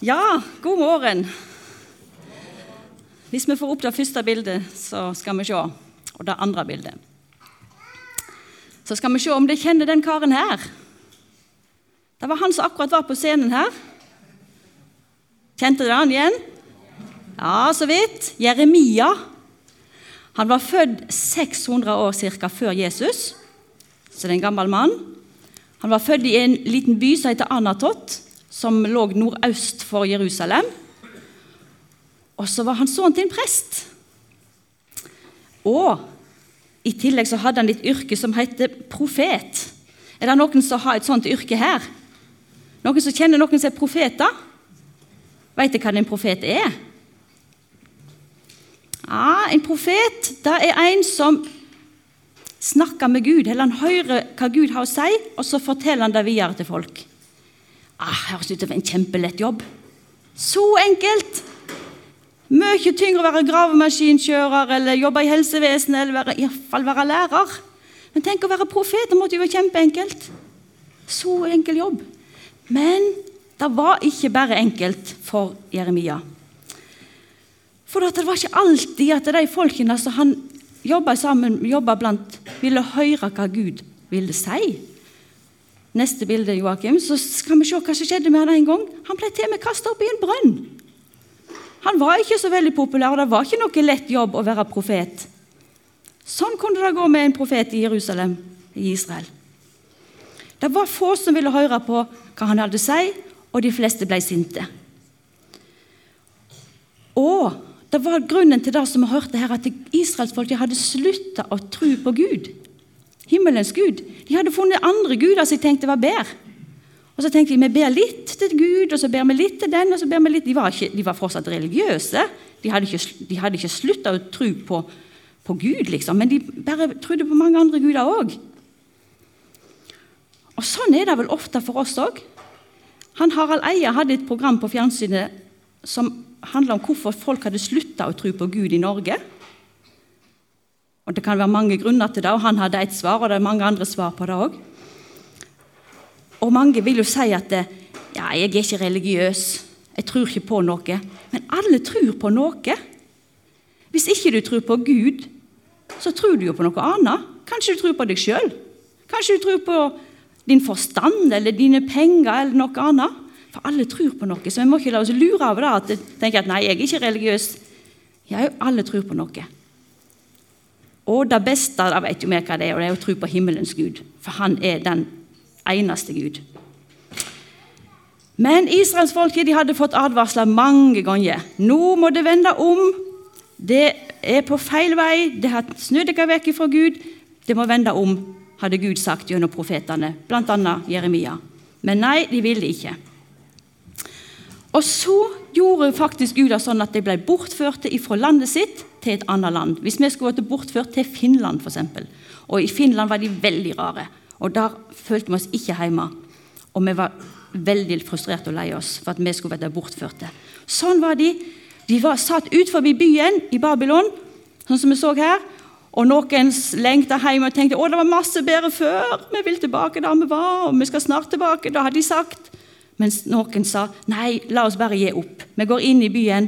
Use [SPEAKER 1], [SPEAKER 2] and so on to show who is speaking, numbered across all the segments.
[SPEAKER 1] Ja, god morgen. Hvis vi får opp det første bildet, så skal vi se. Og det andre bildet. Så skal vi se om dere kjenner den karen her. Det var han som akkurat var på scenen her. Kjente dere han igjen? Ja, så vidt. Jeremia. Han var født 600 år cirka før Jesus, så det er en gammel mann. Han var født i en liten by som heter Anatot, som lå nordøst for Jerusalem. Og så var han sønnen til en prest. Og i tillegg så hadde han et yrke som heter profet. Er det noen som har et sånt yrke her? Noen som kjenner noen som er profeter? Vet dere hva en profet er? Ja, En profet det er en som snakker med Gud, eller han hører hva Gud har å si, og så forteller han det videre til folk. Ah, Høres ut som en kjempelett jobb. Så enkelt! Mye tyngre å være gravemaskinkjører eller jobbe i helsevesenet eller være, fall være lærer. Men tenk å være profet, det måtte jo være kjempeenkelt. Så enkel jobb. Men det var ikke bare enkelt for Jeremia. For det var ikke alltid at de folkene som han sammen jobba blant, ville høre hva Gud ville si. Neste bilde, Joakim, så skal vi se hva som skjedde med han en gang. Han ble til og med kasta opp i en brønn. Han var ikke så veldig populær, og det var ikke noe lett jobb å være profet. Sånn kunne det gå med en profet i Jerusalem, i Israel. Det var få som ville høre på hva han hadde å si, og de fleste ble sinte. Og det var grunnen til det som vi hørte her, at israelsfolket hadde slutta å tro på Gud. Himmelens Gud. De hadde funnet andre guder som de tenkte var bedre. Og så tenkte de vi ber litt til Gud, og så ber vi litt til den. og så ber vi litt. De var, ikke, de var fortsatt religiøse. De hadde ikke, de ikke slutta å tro på, på, Gud, liksom, men de bare trodde på mange andre guder òg. Og sånn er det vel ofte for oss òg. Harald Eia hadde et program på fjernsynet som handla om hvorfor folk hadde slutta å tro på Gud i Norge. Og Det kan være mange grunner til det, og han hadde et svar, og det er mange andre svar på det òg. Og mange vil jo si at ja, 'jeg er ikke religiøs, jeg tror ikke på noe'. Men alle tror på noe. Hvis ikke du tror på Gud, så tror du jo på noe annet. Kanskje du tror på deg sjøl. Kanskje du tror på din forstand eller dine penger eller noe annet. For alle tror på noe, så vi må ikke la oss lure av det. at tenke at nei, jeg er ikke religiøs. Ja, alle tror på noe. Og det beste da vet jo vi hva det er, og det er å tro på himmelens Gud. For han er den eneste Gud. Men israelsfolket hadde fått advarsler mange ganger. Nå må det vende om. Det er på feil vei. Det har snudd dere vekk fra Gud. Det må vende om, hadde Gud sagt gjennom profetene, bl.a. Jeremia. Men nei, de ville ikke. Og så gjorde faktisk Gud det sånn at de ble bortført fra landet sitt til et annet land. Hvis vi skulle vært bortført til Finland, f.eks. Og i Finland var de veldig rare. Og der følte vi oss ikke hjemme. Og vi var veldig frustrerte og lei oss for at vi skulle vært bortførte. Sånn var de. De var satt ut forbi byen i Babylon, sånn som vi så her. Og noen lengta hjem og tenkte å, det var masse bedre før. Vi vil tilbake der vi var, og vi skal snart tilbake. Da hadde de sagt. Mens noen sa nei, la oss bare gi opp. Vi går inn i byen,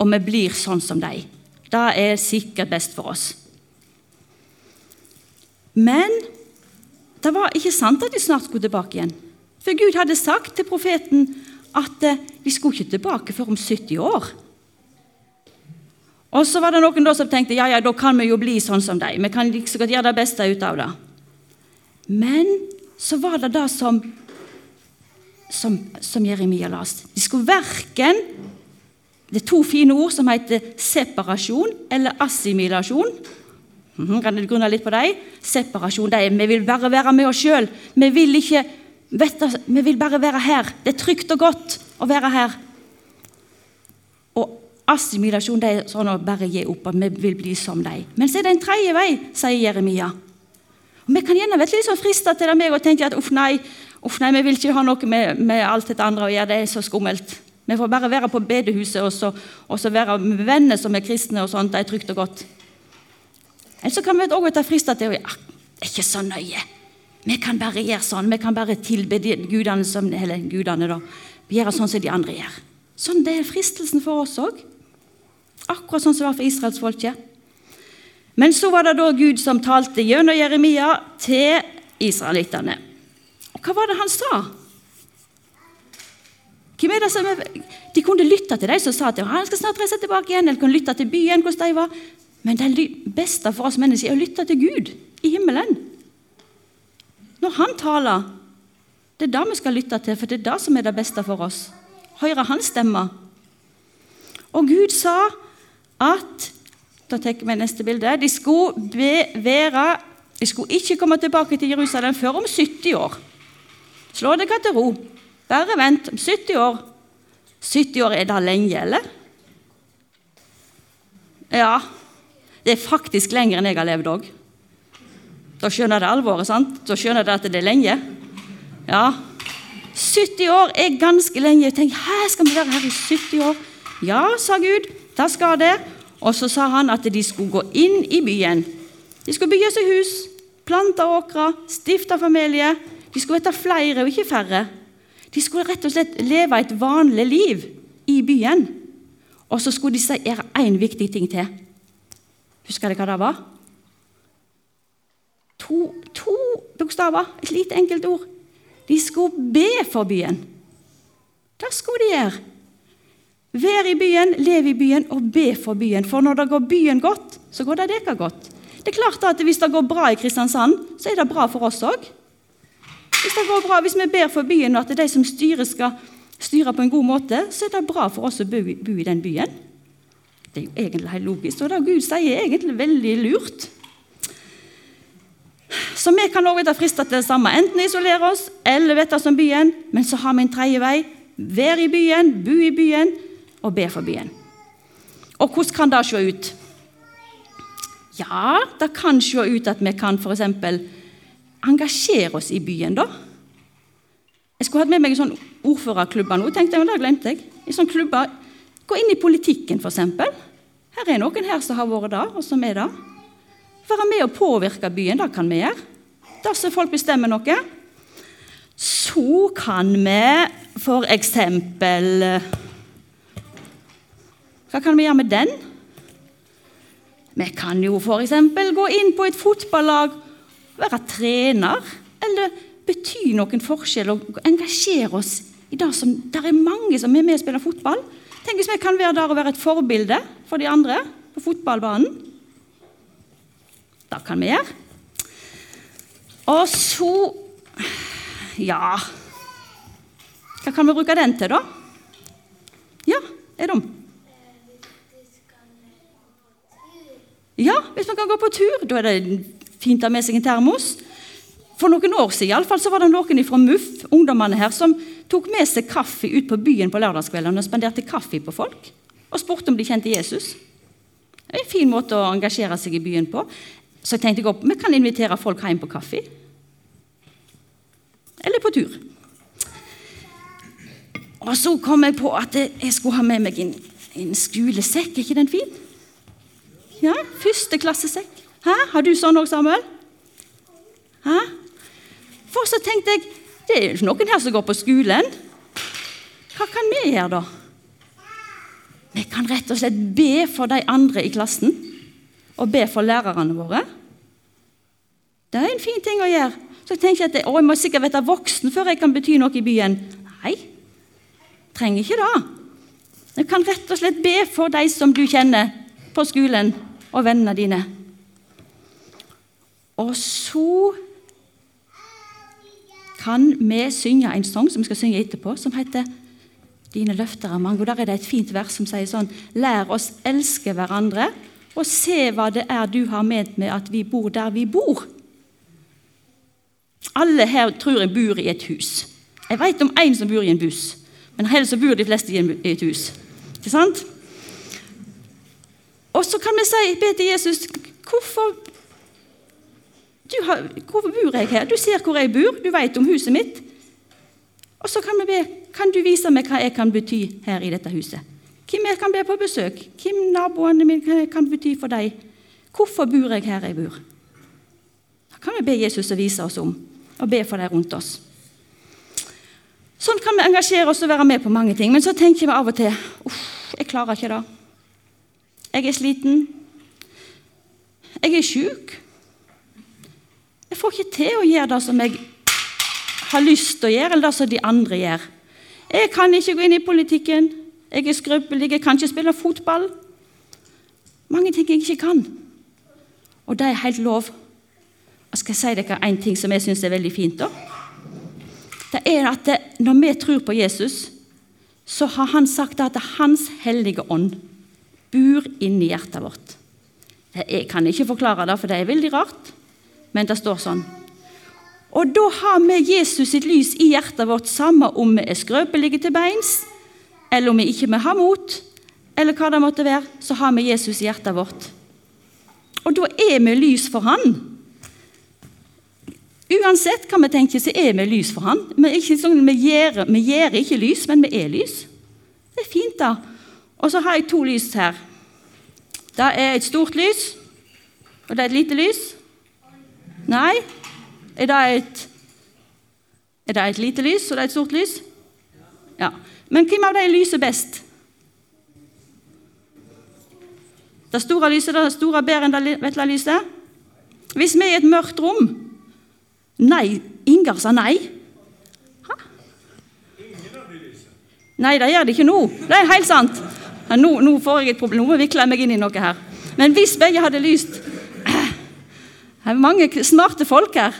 [SPEAKER 1] og vi blir sånn som dem. Det er sikkert best for oss. Men det var ikke sant at de snart skulle tilbake igjen. For Gud hadde sagt til profeten at eh, de skulle ikke tilbake før om 70 år. Og så var det noen som tenkte ja, ja, da kan vi jo bli sånn som dem. Vi kan like gjøre det beste ut av det. Men så var det det som som, som Jeremia leste. De skulle verken Det er to fine ord som heter separasjon eller assimilasjon. Mhm, kan du grunne litt på dem? Separasjon. Er, vi vil bare være med oss sjøl. Vi, vi vil bare være her. Det er trygt og godt å være her. Og assimilasjon det er sånn å bare gi opp, at vi vil bli som dem. Men så er det en tredje vei, sier Jeremia. Og Vi kan gjerne være litt sånn frista til det meg og tenke at uff, nei, Uff, nei, vi vil ikke ha noe med, med alt dette andre å gjøre. Det er så skummelt. Vi får bare være på bedehuset og så, og så være med venner som er kristne. og sånt, Det er trygt og godt. Eller så kan vi også ta frister til å ja, det er ikke så nøye. Vi kan bare gjøre sånn. Vi kan bare tilbe gudene som, eller gudene da, gjøre sånn som de andre gjør. Sånn det er fristelsen for oss òg. Akkurat sånn som det var for israelsfolket. Men så var det da Gud som talte gjennom Jeremia til israelittene. Hva var det han sa? Hvem er det som er, de kunne lytte til de som sa at han skal snart reise tilbake igjen, eller kunne lytte til byen, hvordan de var. Men det beste for oss mennesker er å lytte til Gud i himmelen. Når Han taler, det er det vi skal lytte til, for det er det som er det beste for oss. Høre Hans stemme. Og Gud sa at da tenker vi neste bilde, de skulle, være, de skulle ikke komme tilbake til Jerusalem før om 70 år. Slå deg til ro. Bare vent. Om 70 år 70 år, er det lenge, eller? Ja. Det er faktisk lenger enn jeg har levd òg. Da skjønner jeg alvoret. sant? Da skjønner jeg at det er lenge. Ja. 70 år er ganske lenge. Jeg tenker, Hæ, skal vi være her i 70 år? Ja, sa Gud. Da skal det. Og så sa han at de skulle gå inn i byen. De skulle bygge seg hus, plante åkre, stifte familie. De skulle hete flere og ikke færre. De skulle rett og slett leve et vanlig liv i byen. Og så skulle de gjøre én viktig ting til. Husker dere hva det var? To, to bokstaver, et lite enkelt ord. De skulle be for byen. Det skulle de gjøre. Være i byen, leve i byen og be for byen. For når det går byen godt, så går det dere godt. Det er klart at Hvis det går bra i Kristiansand, så er det bra for oss òg. Hvis det går bra, hvis vi ber for byen og at de som styrer, skal styre på en god måte, så er det bra for oss å bo, bo i den byen. Det er jo egentlig helt logisk, og det Gud sier, er egentlig veldig lurt. Så vi kan også være fristet til det samme. Enten isolere oss eller vite som byen, men så har vi en tredje vei. Være i byen, bo i byen og be for byen. Og hvordan kan det se ut? Ja, det kan se ut at vi kan f.eks. engasjere oss i byen, da. Jeg skulle hatt med meg en sånn ordførerklubber nå, tenkte jeg, men det glemte jeg. I sånn klubber, Gå inn i politikken, f.eks. Her er noen her som har vært der, og som er der. Være med å påvirke byen, det kan vi gjøre. Dersom folk bestemmer noe. Så kan vi f.eks. Hva kan vi gjøre med den? Vi kan jo f.eks. gå inn på et fotballag, være trener, eller bety noen forskjell og engasjere oss i det som Der er mange som er med og spiller fotball. Tenk hvis vi kan være der og være et forbilde for de andre på fotballbanen. Det kan vi gjøre. Og så Ja Hva kan vi bruke den til, da? Ja, er de? Ja, hvis man kan gå på tur. Da er det fint å ha med seg en termos. For noen år siden i alle fall, så var det noen fra MUF, ungdommene her, som tok med seg kaffe ut på byen på lørdagskveldene og spanderte kaffe på folk. Og spurte om de kjente Jesus. Det er en fin måte å engasjere seg i byen på. Så jeg tenkte jeg vi kan invitere folk hjem på kaffe. Eller på tur. Og så kom jeg på at jeg skulle ha med meg en, en skolesekk. Er ikke den fin? Ja, Førsteklassesekk. Hæ? Har du sånn òg, Samuel? Hæ? For så tenkte jeg det er jo ikke noen her som går på skolen. Hva kan vi gjøre, da? Vi kan rett og slett be for de andre i klassen. Og be for lærerne våre. Det er en fin ting å gjøre. Så jeg at å, jeg må sikkert være voksen før jeg kan bety noe i byen. Nei, trenger ikke det. Jeg kan rett og slett be for de som du kjenner på skolen og vennene dine. Og så kan vi synge en sang som vi skal synge etterpå, som heter 'Dine løfter er mange'. Og Der er det et fint vers som sier sånn Lær oss elske hverandre, og se hva det er du har ment med at vi bor der vi bor. Alle her tror jeg bor i et hus. Jeg vet om én som bor i en buss, men helst så bor de fleste i et hus. Ikke sant? Og så kan vi si, be til Jesus hvorfor, hvorfor bor jeg her? Du ser hvor jeg bor, du vet om huset mitt. Og så kan vi be kan du vise meg hva jeg kan bety her i dette huset. Hvem jeg kan be på besøk? Hvem naboene mine kan bety for deg? Hvorfor bor jeg her jeg bor? Da kan vi be Jesus å vise oss om, og be for dem rundt oss. Sånn kan vi engasjere oss og være med på mange ting. Men så tenker vi av og til uff, jeg klarer ikke det. Jeg er sliten. Jeg er sjuk. Jeg får ikke til å gjøre det som jeg har lyst til å gjøre, eller det som de andre gjør. Jeg kan ikke gå inn i politikken. Jeg er skrøpelig. Jeg kan ikke spille fotball. Mange ting jeg ikke kan. Og det er helt lov. Jeg skal si dere en ting som jeg syns er veldig fint? da? Det er at det, Når vi tror på Jesus, så har han sagt at Hans hellige ånd bor inni hjertet vårt. Jeg kan ikke forklare det, for det er veldig rart, men det står sånn. Og da har vi Jesus sitt lys i hjertet vårt, samme om vi er skrøpelige til beins, eller om vi ikke har mot, eller hva det måtte være, så har vi Jesus i hjertet vårt. Og da er vi lys for Han. Uansett hva vi tenker, så er vi lys for Han. Vi, sånn, vi, gjør, vi gjør ikke lys, men vi er lys. Det er fint, da. Og så har jeg to lys her. Det er et stort lys, og det er et lite lys. Nei? Er det et, er det et lite lys, og det er et stort lys? Ja. Men hvem av dem lyser best? Det store lyset det store bedre enn det vesle lyset? Hvis vi er i et mørkt rom Nei, Ingar sa nei. Nei, det gjør det ikke nå. Det er helt sant. Nå, nå får jeg et problem. Nå må jeg vikle meg inn i noe her. Men hvis begge hadde lyst Det er mange smarte folk her.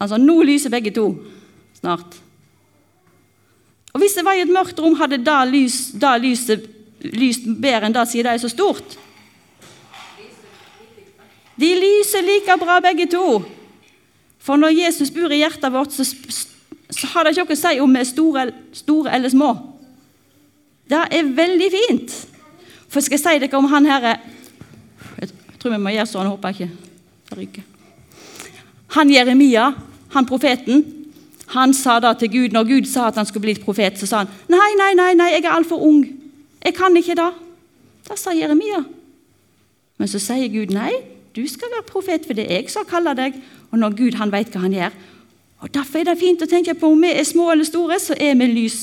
[SPEAKER 1] Altså, nå lyser begge to. Snart. Og hvis jeg var i et mørkt rom, hadde da, lys, da lyset lyst bedre enn det siden det er så stort? De lyser like bra, begge to. For når Jesus bor i hjertet vårt, så, så har det ikke noe å si om vi er store, store eller små. Det er veldig fint. For skal jeg si dere om han her Jeg tror vi må gjøre sånn, håper jeg ikke. Han Jeremia, han profeten, han sa da til Gud, når Gud sa at han skulle bli et profet, så sa han nei, nei, nei, nei jeg er altfor ung. Jeg kan ikke det. Da sa Jeremia. Men så sier Gud nei, du skal være profet, for det er jeg som kaller deg. Og når Gud han vet hva han gjør. Og Derfor er det fint å tenke på om vi er små eller store, så er vi lys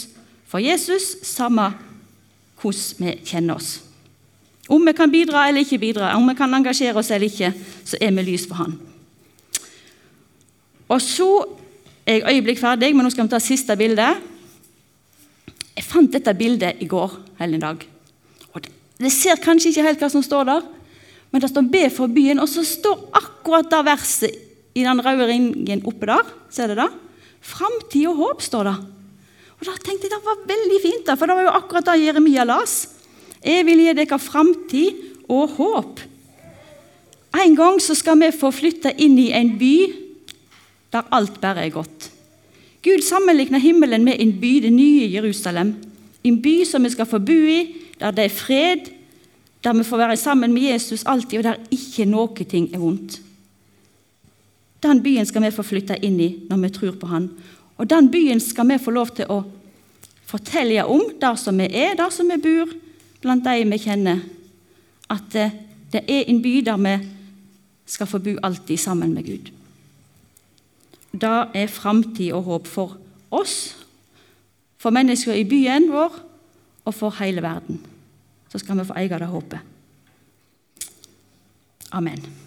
[SPEAKER 1] for Jesus, samme hvordan vi kjenner oss. Om vi kan bidra eller ikke bidra, om vi kan engasjere oss eller ikke, så er vi lys for Han. Og så er jeg øyeblikk ferdig, men nå skal vi ta siste bilde. Jeg fant dette bildet i går hele dag. Og det ser kanskje ikke helt hva som står der, men det står 'Be for byen', og så står akkurat det verset i den røde ringen oppe der. Ser du det? Framtid og håp, står det. Og da tenkte jeg Det var veldig fint, for det var jo akkurat det Jeremia las. Jeg vil gi dere framtid og håp. En gang så skal vi få flytte inn i en by der alt bare er godt. Gud sammenligner himmelen med en by, det nye Jerusalem. En by som vi skal få bo i, der det er fred, der vi får være sammen med Jesus alltid, og der ikke noe ting er vondt. Den byen skal vi få flytte inn i når vi tror på Han. Og den byen skal vi få lov til å fortelle om, der som vi er, der som vi bor, blant de vi kjenner. At det er en by der vi skal få bo alltid sammen med Gud. Det er framtid og håp for oss, for mennesker i byen vår og for hele verden. Så skal vi få eie det håpet. Amen.